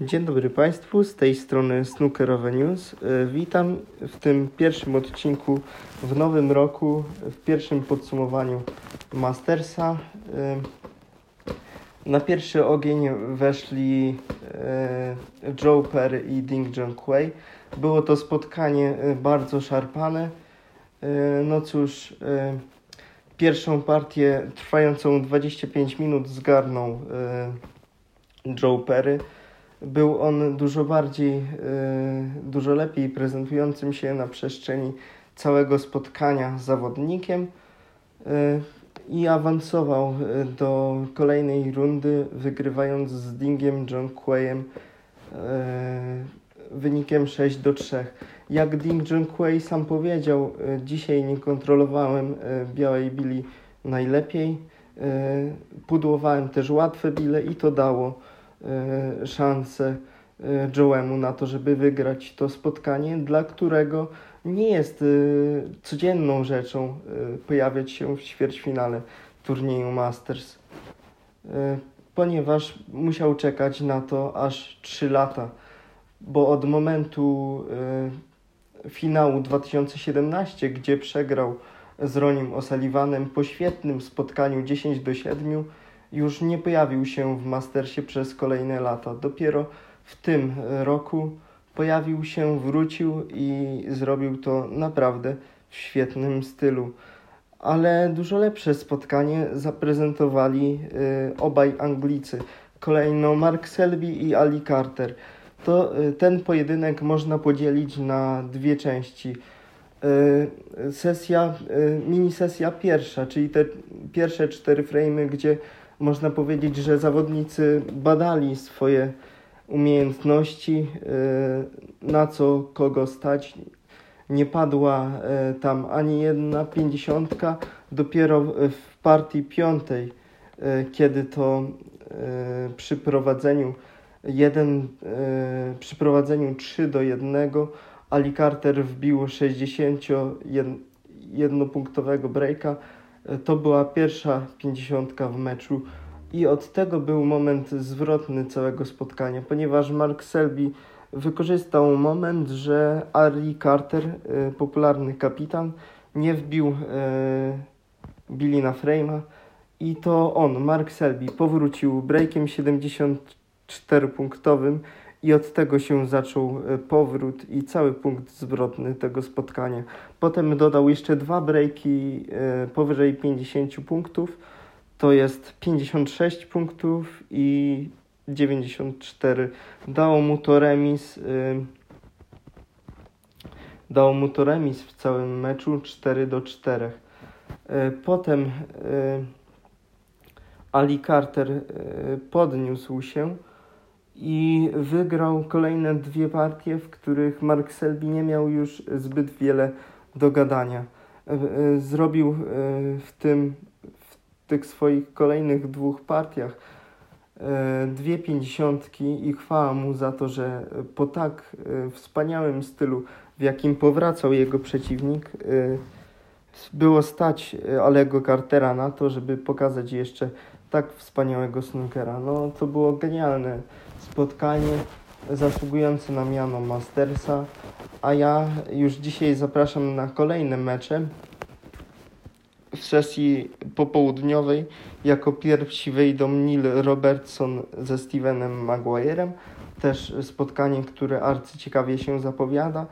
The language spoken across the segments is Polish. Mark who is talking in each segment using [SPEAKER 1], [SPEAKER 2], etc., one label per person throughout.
[SPEAKER 1] Dzień dobry Państwu, z tej strony Snookerowe News. E, Witam w tym pierwszym odcinku w nowym roku, w pierwszim podsumowaniu Mastersa. E, Na pierwszy ogień weszli e, Joe i Ding Junhui. Było to spotkanie bardzo szarpane. No cóż, pierwszą partię trwającą 25 minut zgarnął Joe Perry. Był on dużo bardziej, e, dużo lepiej prezentującym się na przestrzeni całego spotkania zawodnikiem e, i awansował e, do kolejnej rundy, wygrywając z Dingiem Junqueiem e, wynikiem 6 do 3. Jak Ding Junquei sam powiedział, dzisiaj nie kontrolowałem białej bili najlepiej. Pudłowałem też łatwe bile i to dało szansę e, Joemu na to, żeby wygrać to spotkanie, dla którego nie jest e, codzienną rzeczą e, pojawiać się w ćwierćfinale turnieju Masters, e, ponieważ musiał czekać na to aż 3 lata, bo od momentu e, finału 2017, gdzie przegrał z Ronim O'Sullivanem po świetnym spotkaniu 10 do 7, już nie pojawił się w Mastersie przez kolejne lata. Dopiero w tym roku pojawił się, wrócił i zrobił to naprawdę w świetnym stylu. Ale dużo lepsze spotkanie zaprezentowali y, obaj Anglicy. Kolejno Mark Selby i Ali Carter. To y, ten pojedynek można podzielić na dwie części. Y, sesja, y, mini sesja pierwsza, czyli te pierwsze cztery frame, gdzie można powiedzieć, że zawodnicy badali swoje umiejętności, y, na co kogo stać. Nie padła y, tam ani jedna pięćdziesiątka, dopiero w- partii piątej, y, kiedy to przy prowadzeniu jeden, y, przy prowadzeniu 3 do 1 Ali Carter wbił 61-punktowego breaka. To była pierwsza pięćdziesiątka w meczu i od tego był moment zwrotny całego spotkania, ponieważ Mark Selby wykorzystał moment, że Ali Carter, y, popularny kapitan, nie wbił y, Billy na frame'a i to on, Mark Selby, powrócił breakiem 74-punktowym i od tego się zaczął y, powrót i cały punkt zwrotny tego spotkania. Potem dodał jeszcze dwa breaki y, powyżej 50 punktów, to jest 56 punktów i 94. Dało mu to remis. Y, dało mu to remis w całym meczu 4 do 4. Y, potem Ali Carter podniósł się i wygrał kolejne dwie partie, w których Mark Selby nie miał już zbyt wiele do gadania. Y, y, Zrobił y, w tym w tych swoich kolejnych dwóch partiach e, dwie pięćdziesiątki i chwała mu za to, że po tak e, wspaniałym stylu, w jakim powracał jego przeciwnik, e, było stać e, Alego Cartera na to, żeby pokazać jeszcze tak wspaniałego snookera. No to było genialne spotkanie, zasługujące na miano Mastersa, a ja już dzisiaj zapraszam na kolejne mecze w sesji popołudniowej jako pierwsi wejdą Neil Robertson ze Stevenem Maguirem. Też spotkanie, które arcyciekawie się zapowiada.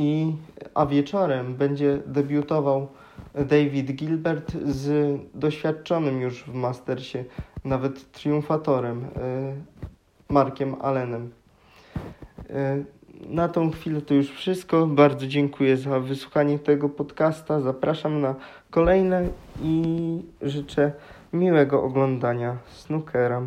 [SPEAKER 1] I, a wieczorem będzie debiutował David Gilbert z doświadczonym już w Mastersie, nawet triumfatorem, y, Markiem Allenem. Y, Na tą chwilę to już wszystko. Bardzo dziękuję za wysłuchanie tego podcasta. Zapraszam na kolejne i życzę miłego oglądania snookera.